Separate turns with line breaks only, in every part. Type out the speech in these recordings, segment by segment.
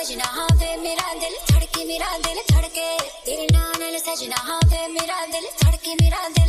सजना हाँ वे मेरा दिल धड़के मेरा दिल धड़के। तेरे नाम सजना हाँ वे मेरा दिल धड़के मेरा दिल।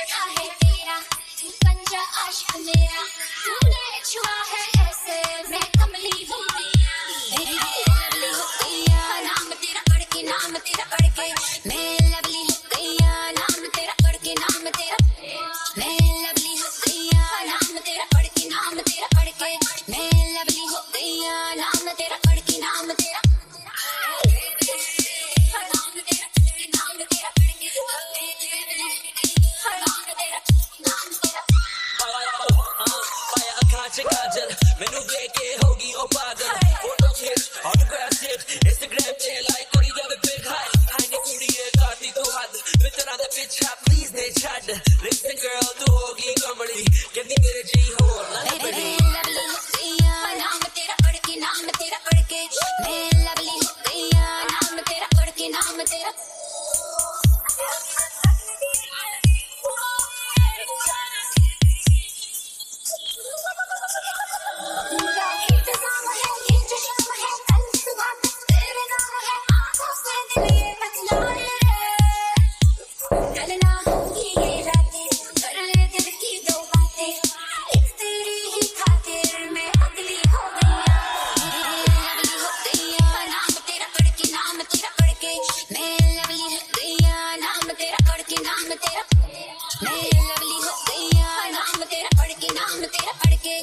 चढ़ा है तेरा तू पंजा आशिक मेरा। तूने छुआ है ऐसे मैं कमली हूँ लवली हो गया नाम तेरा पढ़ के नाम तेरा पढ़ के मैं लवली हो गया नाम तेरा पढ़ के नाम तेरा मैं
से काजल। मैनू देख के होगी ओ पागल। फ़ोटो खींच ऑटोग्राफ सिर्फ़ इंस्टाग्राम पे लाइक करी जावे बिग हाई हाई ने कुड़िए काटी तो हद। मित्रा दा पिच है प्लीज़ दे छड। लिसन गर्ल तू होगी कमली। कहती मेरे जी हो ना। बड़ी
लवली हो गई नाम तेरा पढ़ के नाम तेरा पढ़ के मैं लवली हो गई नाम तेरा पढ़ के नाम तेरा मैं लवली हो गई नाम तेरा पढ़ के नाम तेरा पढ़ के